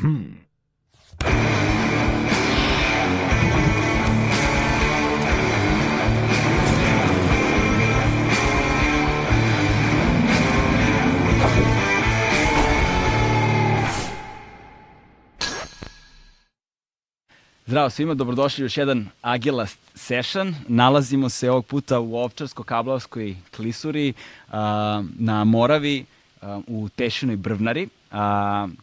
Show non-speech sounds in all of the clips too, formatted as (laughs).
Hmm. Zdravo svima, dobrodošli u još jedan Agila session. Nalazimo se ovog puta u Ovčarsko-Kablovskoj klisuri na Moravi u Tešinoj Brvnari,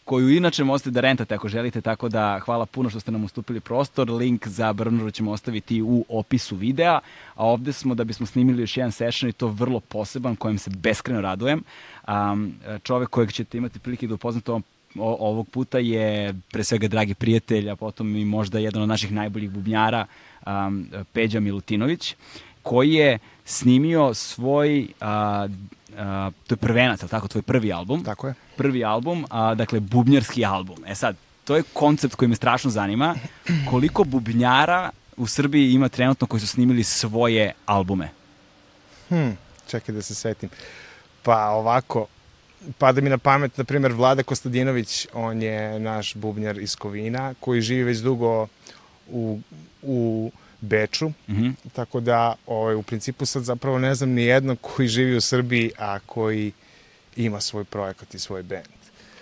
koju inače možete da rentate ako želite, tako da hvala puno što ste nam ustupili prostor. Link za Brvnaru ćemo ostaviti u opisu videa, a ovde smo da bismo snimili još jedan session i to vrlo poseban, kojem se beskreno radujem. Čovek kojeg ćete imati prilike da upoznate ovom o, ovog puta je pre svega dragi prijatelj, a potom i možda jedan od naših najboljih bubnjara, um, Peđa Milutinović, koji je snimio svoj, a, a, to je prvenac, ali tako, tvoj prvi album. Tako je. Prvi album, a, dakle, bubnjarski album. E sad, to je koncept koji me strašno zanima. Koliko bubnjara u Srbiji ima trenutno koji su snimili svoje albume? Hm, čekaj da se setim. Pa ovako, pada mi na pamet, na primjer, Vlada Kostadinović, on je naš bubnjar iz Kovina, koji živi već dugo u, u Beču, mm -hmm. tako da ovaj, u principu sad zapravo ne znam ni jednog koji živi u Srbiji, a koji ima svoj projekat i svoj band.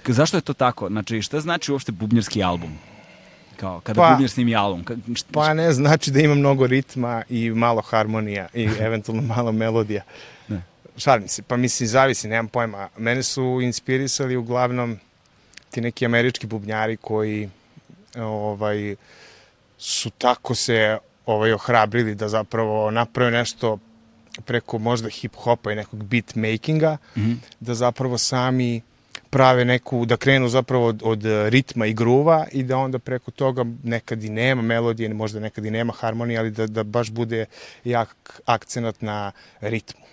Zašto je to tako? Znači, šta znači uopšte bubnjarski album? Kao, kada pa, bubnjar snimi album? Ka, šta, pa ne, znači da ima mnogo ritma i malo harmonija i (laughs) eventualno malo melodija. Šalim se, pa mislim, zavisi, nemam pojma. Mene su inspirisali uglavnom ti neki američki bubnjari koji ovaj, su tako se ovaj, ohrabrili da zapravo naprave nešto preko možda hip-hopa i nekog beat makinga, mm -hmm. da zapravo sami prave neku, da krenu zapravo od, od ritma i gruva i da onda preko toga nekad i nema melodije, možda nekad i nema harmonije, ali da, da baš bude jak akcenat na ritmu.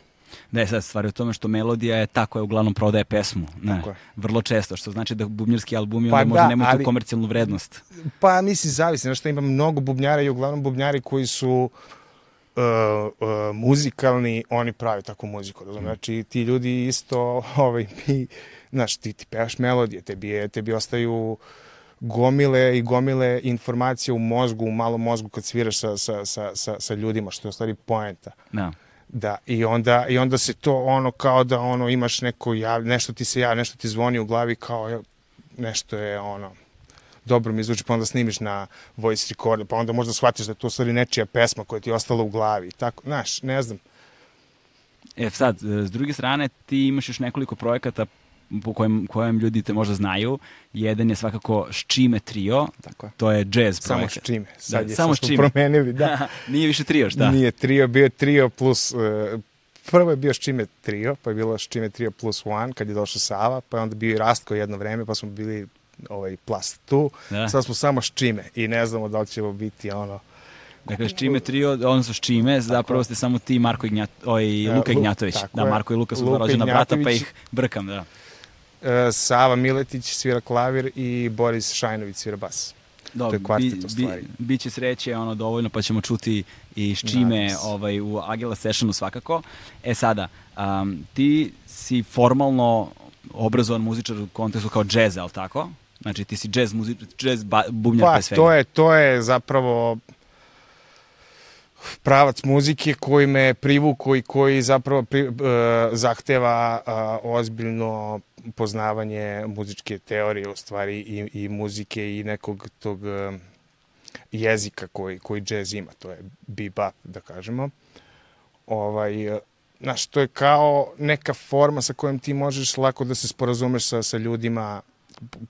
Da je sad stvar u tome što melodija je ta koja uglavnom prodaje pesmu. Ne, vrlo često, što znači da bubnjarski albumi pa onda možda da, nemaju ali, tu komercijalnu vrednost. Pa mislim, zavisi. Znaš što ima mnogo bubnjara i uglavnom bubnjari koji su uh, uh, muzikalni, oni pravi takvu muziku. Mm. Znači, ti ljudi isto, (laughs) ovaj, mi, znaš, ti, ti pevaš melodije, tebi, je, tebi ostaju gomile i gomile informacije u mozgu, u malom mozgu kad sviraš sa, sa, sa, sa, sa ljudima, što je u stvari poenta. Da. No. Da, i onda, i onda se to ono kao da ono imaš neko jav, nešto ti se javi, nešto ti zvoni u glavi kao nešto je ono dobro mi zvuči, pa onda snimiš na voice recorder, pa onda možda shvatiš da je to u stvari nečija pesma koja ti je ostala u glavi. Tako, znaš, ne znam. E sad, s druge strane, ti imaš još nekoliko projekata po kojem, kojem ljudi te možda znaju. Jedan je svakako Ščime trio, Tako je. to je jazz samo projekat. Samo Ščime, sad da, je samo Ščime. promenili, da. (laughs) Nije više trio, šta? Nije trio, bio je trio plus, uh, prvo je bio Ščime trio, pa je bilo Ščime trio plus one, kad je došao Sava, pa je onda bio i Rastko jedno vreme, pa smo bili ovaj plus tu, da. sad smo samo Ščime i ne znamo da li ćemo biti ono, Dakle, Ščime trio, odnosno Ščime, zapravo ste samo ti Marko Ignjat, oj, Luka Ignjatović. Da, Marko i Luka su rođena brata, pa ih brkam, da. E, Sava Miletić svira klavir i Boris Šajnović svira bas. Dobro, to je kvartet u stvari. Bi, biće sreće ono dovoljno pa ćemo čuti i s čime ovaj, u Agila Sessionu svakako. E sada, um, ti si formalno obrazovan muzičar u kontekstu kao džez, ali tako? Znači ti si džez, muzič, džez bubnjar pa, pre svega. To je, to je zapravo pravac muzike koji me privuko i koji zapravo pri, uh, zahteva uh, ozbiljno poznavanje muzičke teorije u stvari i, i muzike i nekog tog uh, jezika koji, koji džez ima, to je bebop da kažemo. Ovaj, znaš, to je kao neka forma sa kojom ti možeš lako da se sporazumeš sa, sa ljudima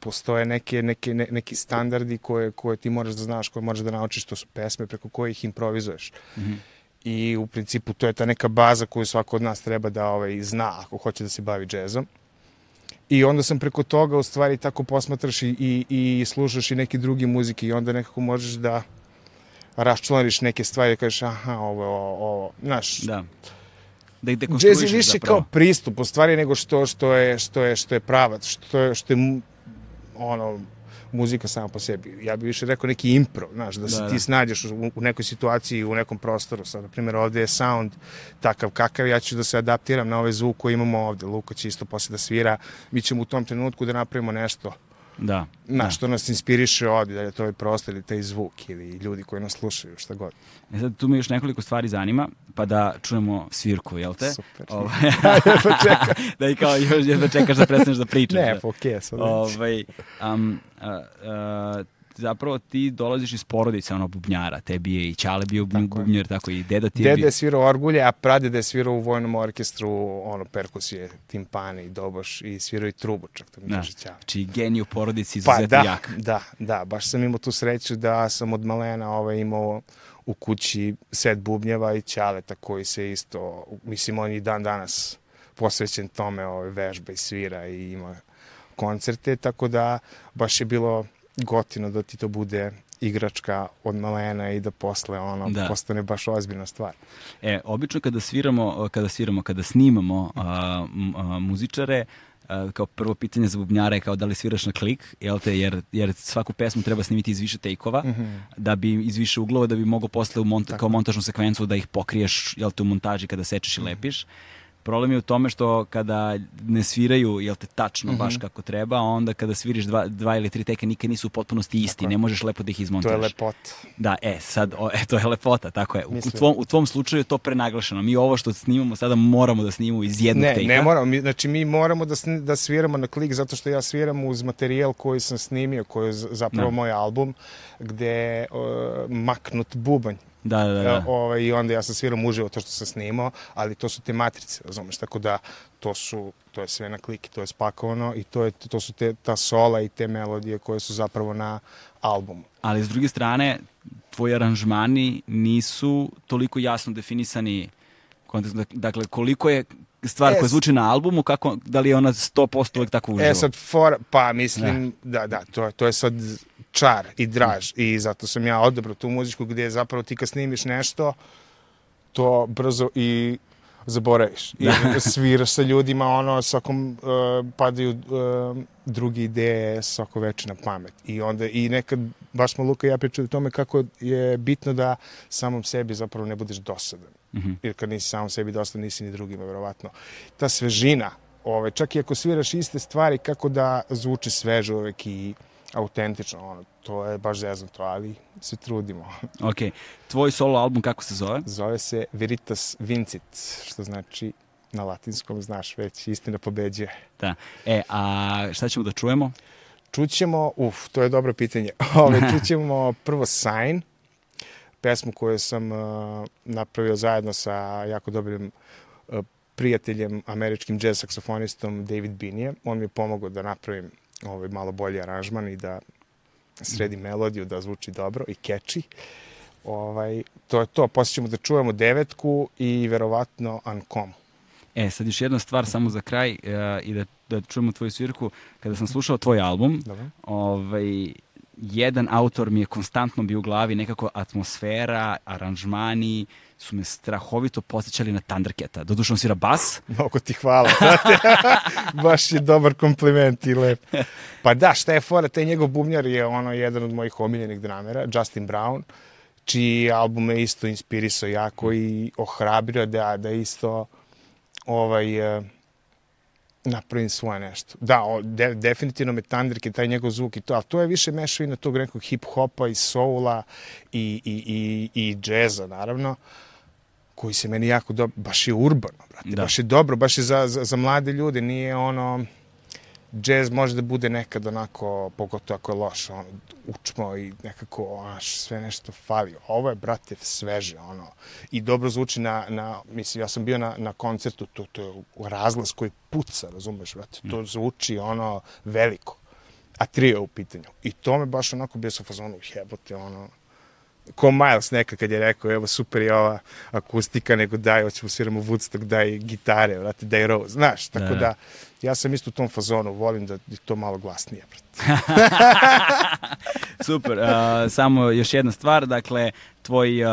postoje neke, neke, ne, neki standardi koje, koje ti moraš da znaš, koje moraš da naučiš, to su pesme preko kojih improvizuješ. Mm -hmm. I u principu to je ta neka baza koju svako od nas treba da ovaj, zna ako hoće da se bavi džezom. I onda sam preko toga u stvari tako posmatraš i, i, i slušaš i neke druge muzike i onda nekako možeš da raščlaniš neke stvari da kažeš aha, ovo, ovo, ovo, znaš. Da da ih dekonstruišeš Jazz je više zapravo. kao pristup u stvari nego što, što, je, što, je, što je pravac, što je, što je ono, muzika sama po sebi. Ja bih više rekao neki impro, znaš, da, da se da. ti snađeš u, u nekoj situaciji, u nekom prostoru. Sad, na primjer, ovde je sound takav kakav, ja ću da se adaptiram na ovaj zvuk koji imamo ovde. Luka će isto posle da svira. Mi ćemo u tom trenutku da napravimo nešto Da. Na da. što nas inspiriše ovdje, da je to ovaj prostor ili taj zvuk ili ljudi koji nas slušaju, šta god. E sad, tu me još nekoliko stvari zanima, pa da čujemo svirku, jel te? Super. Ovaj, Jedva (laughs) čekam. (laughs) da i kao još jedva čekaš da prestaneš da pričaš. Ne, da. pa okej, sad već. Ovaj, um, a, a, zapravo ti dolaziš iz porodice ono bubnjara, tebi je i Ćale bio Tako je. bubnjar, tako i deda ti je Dede bio. je svirao orgulje, a pradede je svirao u vojnom orkestru, ono, perkusije, timpani, doboš i svirao i trubu, čak to mi Da. kaže Ćale. Znači genij u porodici Pa izuzetno da, jak. da, da, baš sam imao tu sreću da sam od malena ovaj, imao u kući set bubnjeva i ćaleta koji se isto, mislim on je i dan danas posvećen tome, ovaj, vežba i svira i ima koncerte, tako da baš je bilo gotino da ti to bude igračka od malena i da posle ono Da. postane baš ozbiljna stvar. E, obično kada sviramo, kada sviramo, kada snimamo a, a, muzičare, a, kao prvo pitanje za bubnjara je kao da li sviraš na klik, jel te, jer, jer svaku pesmu treba snimiti iz više tejkova, da bi iz više uglova, da bi mogao posle u monta, kao montažnu sekvencu da ih pokriješ, jel te, u montaži kada sečeš i lepiš. Problem je u tome što kada ne sviraju, jel te, tačno baš kako treba, onda kada sviriš dva, dva ili tri teka nikad nisu u potpunosti isti, ne možeš lepo da ih To izmontiraš. je lepota. Da, e, sad, o, e, to je lepota, tako je. U, u, tvom, u tvom slučaju je to prenaglašeno. Mi ovo što snimamo sada moramo da snimamo iz jednog Ne, tejka. ne moramo. Mi, znači, mi moramo da, sni- da sviramo na klik zato što ja sviram uz materijal koji sam snimio, koji je zapravo Da. moj album, gde uh, maknut bubanj. Da, da, da. E, ovaj, I onda ja sam sviram uživo to što sam snimao, ali to su te matrice, razumeš, tako da to su, to je sve na klik, to je spakovano i to, je, to su te, ta sola i te melodije koje su zapravo na albumu. Ali s druge strane, tvoji aranžmani nisu toliko jasno definisani. Dakle, koliko je stvar E, koja zvuči na albumu, kako, da li je ona 100% uvek tako uživo? E sad, for, pa mislim, da, da, to, je- to je sad čar i draž i zato sam ja odabrao tu muziku gdje zapravo ti kad snimiš nešto, to brzo i zaboraviš. I (laughs) sviraš sa ljudima, ono, svakom uh, padaju uh, druge ideje svako veče na pamet. I onda, i nekad, baš smo Luka i ja pričali o tome kako je bitno da samom sebi zapravo ne budeš dosadan. Mhm. Jer kad nisi samom sebi dosadan, nisi ni drugima, verovatno. Ta svežina, ove, čak i ako sviraš iste stvari, kako da zvuči sveže uvek i autentično, ono, to je baš zeznuto, ali se trudimo. (laughs) Ok. Tvoj solo album kako se zove? Zove se Veritas Vincit, što znači na latinskom, znaš već, istina pobeđuje. Da. E, a šta ćemo da čujemo? Čućemo, uf, to je dobro pitanje. (laughs) Ove, (laughs) čućemo prvo Sign, pesmu koju sam uh, napravio zajedno sa jako dobrim uh, prijateljem, američkim jazz saksofonistom David Binije. On mi je pomogao da napravim ovaj malo bolji aranžman i da sredim melodiju, da zvuči dobro i catchy. Ovaj, to je to. Poslije ćemo da čujemo devetku i verovatno Ancom. E, sad još jedna stvar samo za kraj e, i da, da čujemo tvoju svirku. Kada sam slušao tvoj album, Dobro. ovaj, jedan autor mi je konstantno bio u glavi, nekako atmosfera, aranžmani su me strahovito posjećali na Thundercata. Doduše on svira bas, (laughs) Mnogo ti hvala. (laughs) Baš je dobar kompliment i lep. Pa da, šta je fora, taj njegov bubnjar je ono jedan od mojih omiljenih dramera, Justin Brown, čiji album me isto inspirisao jako i ohrabrio da, da isto ovaj, eh, napravim svoje nešto. Da, o, de, definitivno me Thundercat, taj njegov zvuk i to, ali to je više mešavina tog nekog hip-hopa i soula i, i, i, i džeza, naravno koji se meni jako dobro, baš je urbano, brate, Da. baš je dobro, baš je za, za, za mlade ljude, nije ono, džez može da bude nekad onako, pogotovo ako je loš, ono, učmo i nekako, onaš, sve nešto fali. Ovo je, brate, sveže, ono, i dobro zvuči na, na mislim, ja sam bio na, na koncertu, to, to je razglas koji puca, razumeš, brate, to zvuči, ono, veliko. A trio je u pitanju. I to me baš onako bio sa fazonu, jebote, ono, ko Miles neka kad je rekao, evo super je ova akustika, nego daj, hoćemo sviramo Woodstock, daj gitare, vrati, daj Rose, znaš, tako Da. da, ja sam isto u tom fazonu, volim da je to malo glasnije. (laughs) Super. Uh, samo još jedna stvar, dakle, tvoj uh,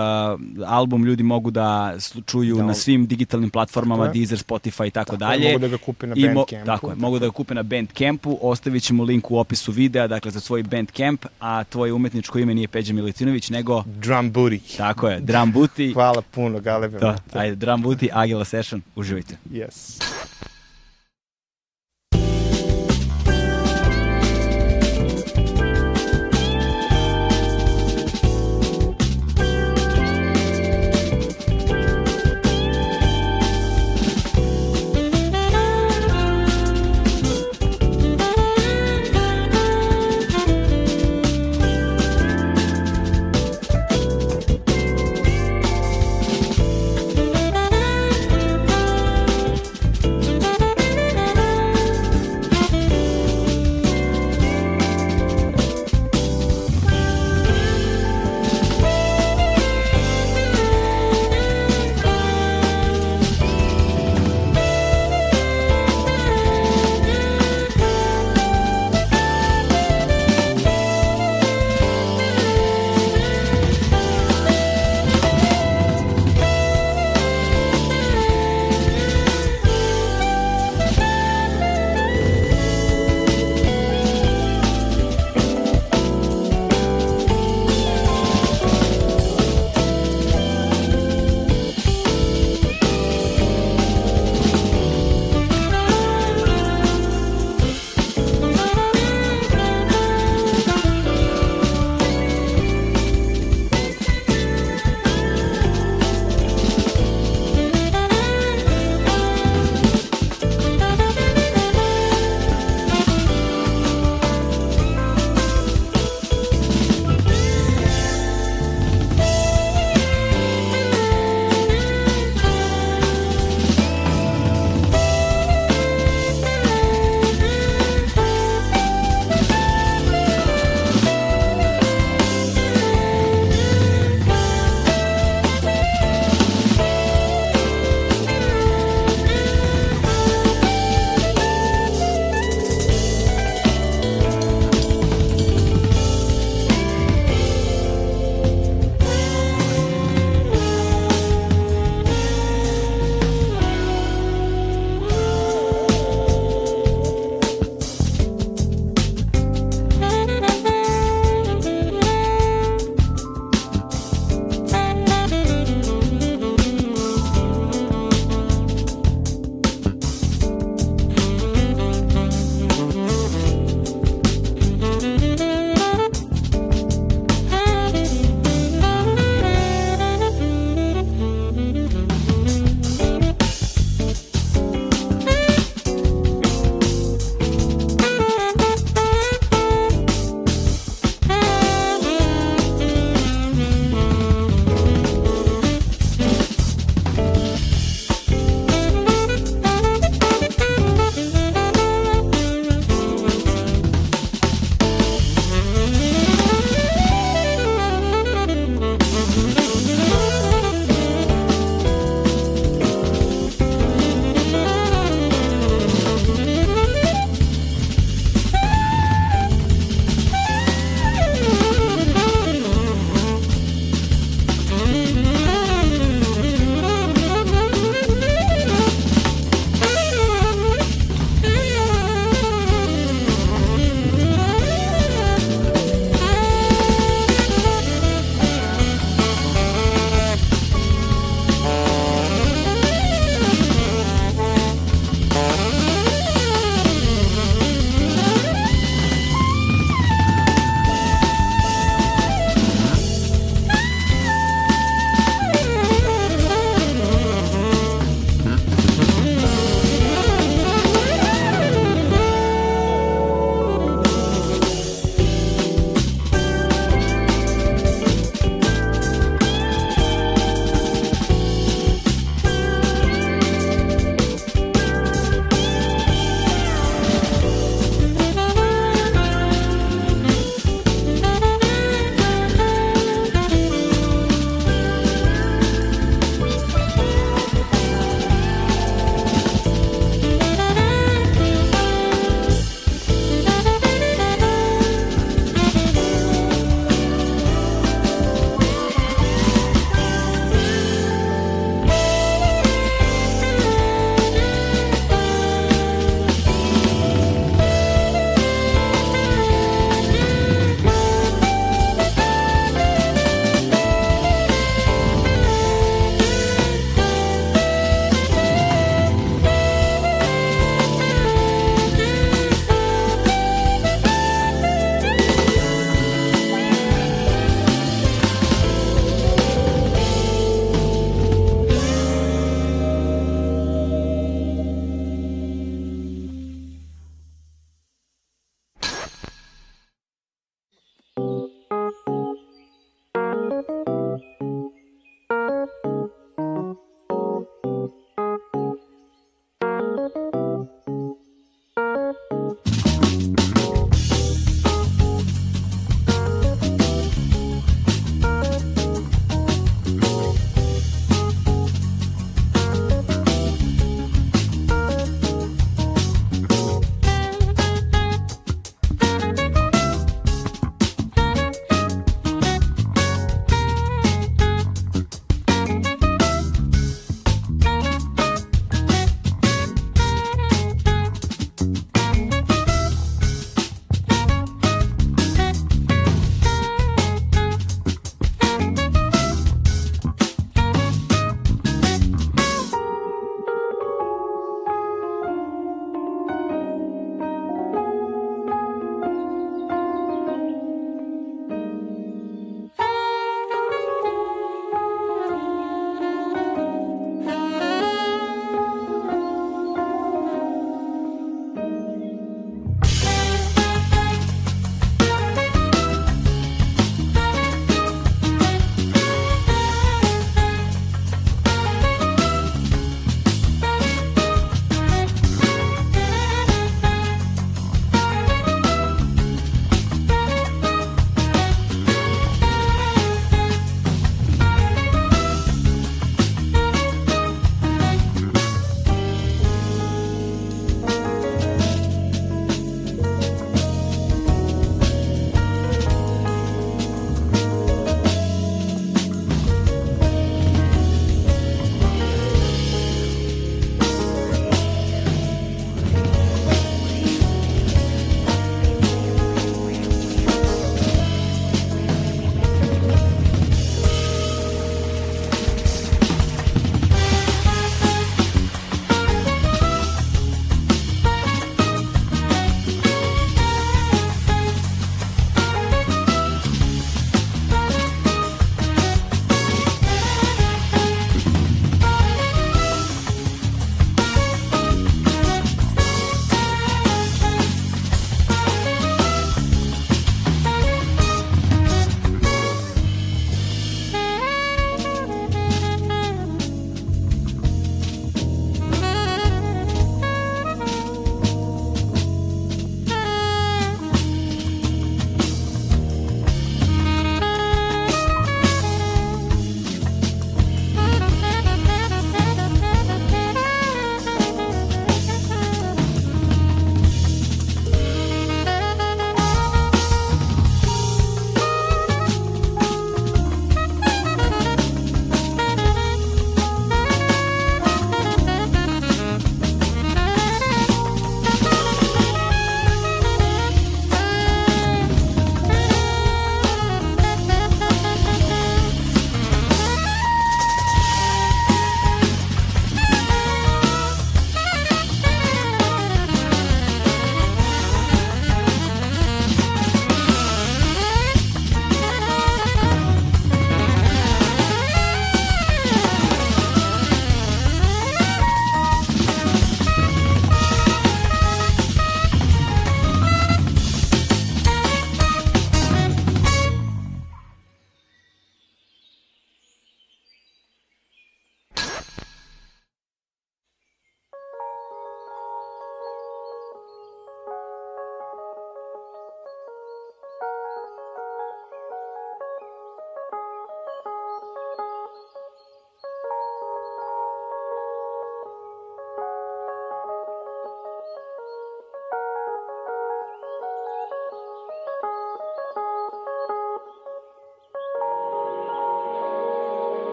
album ljudi mogu da čuju Da, na svim digitalnim platformama, Tako. Deezer, Spotify i tako, Tako je, dalje. mogu da ga kupe na Bandcampu, Tako je, tako mogu da ga kupe na Bandcampu, ostavit ćemo link u opisu videa, dakle, za tvoj Bandcamp, a tvoje umetničko ime nije Peđa Milutinović, nego, Drum Booty. tako je, Drum Booty. (laughs) Hvala puno, Galebe. To, brate. ajde, Drum Booty, Agila Session, uživajte. Yes.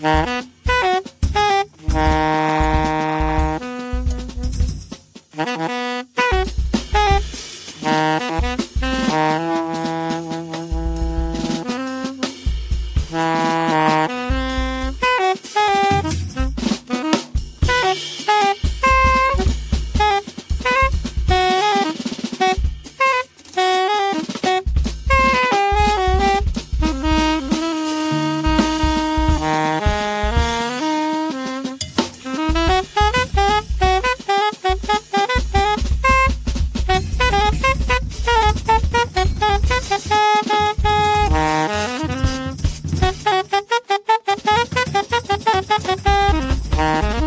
Hmm. Thank you.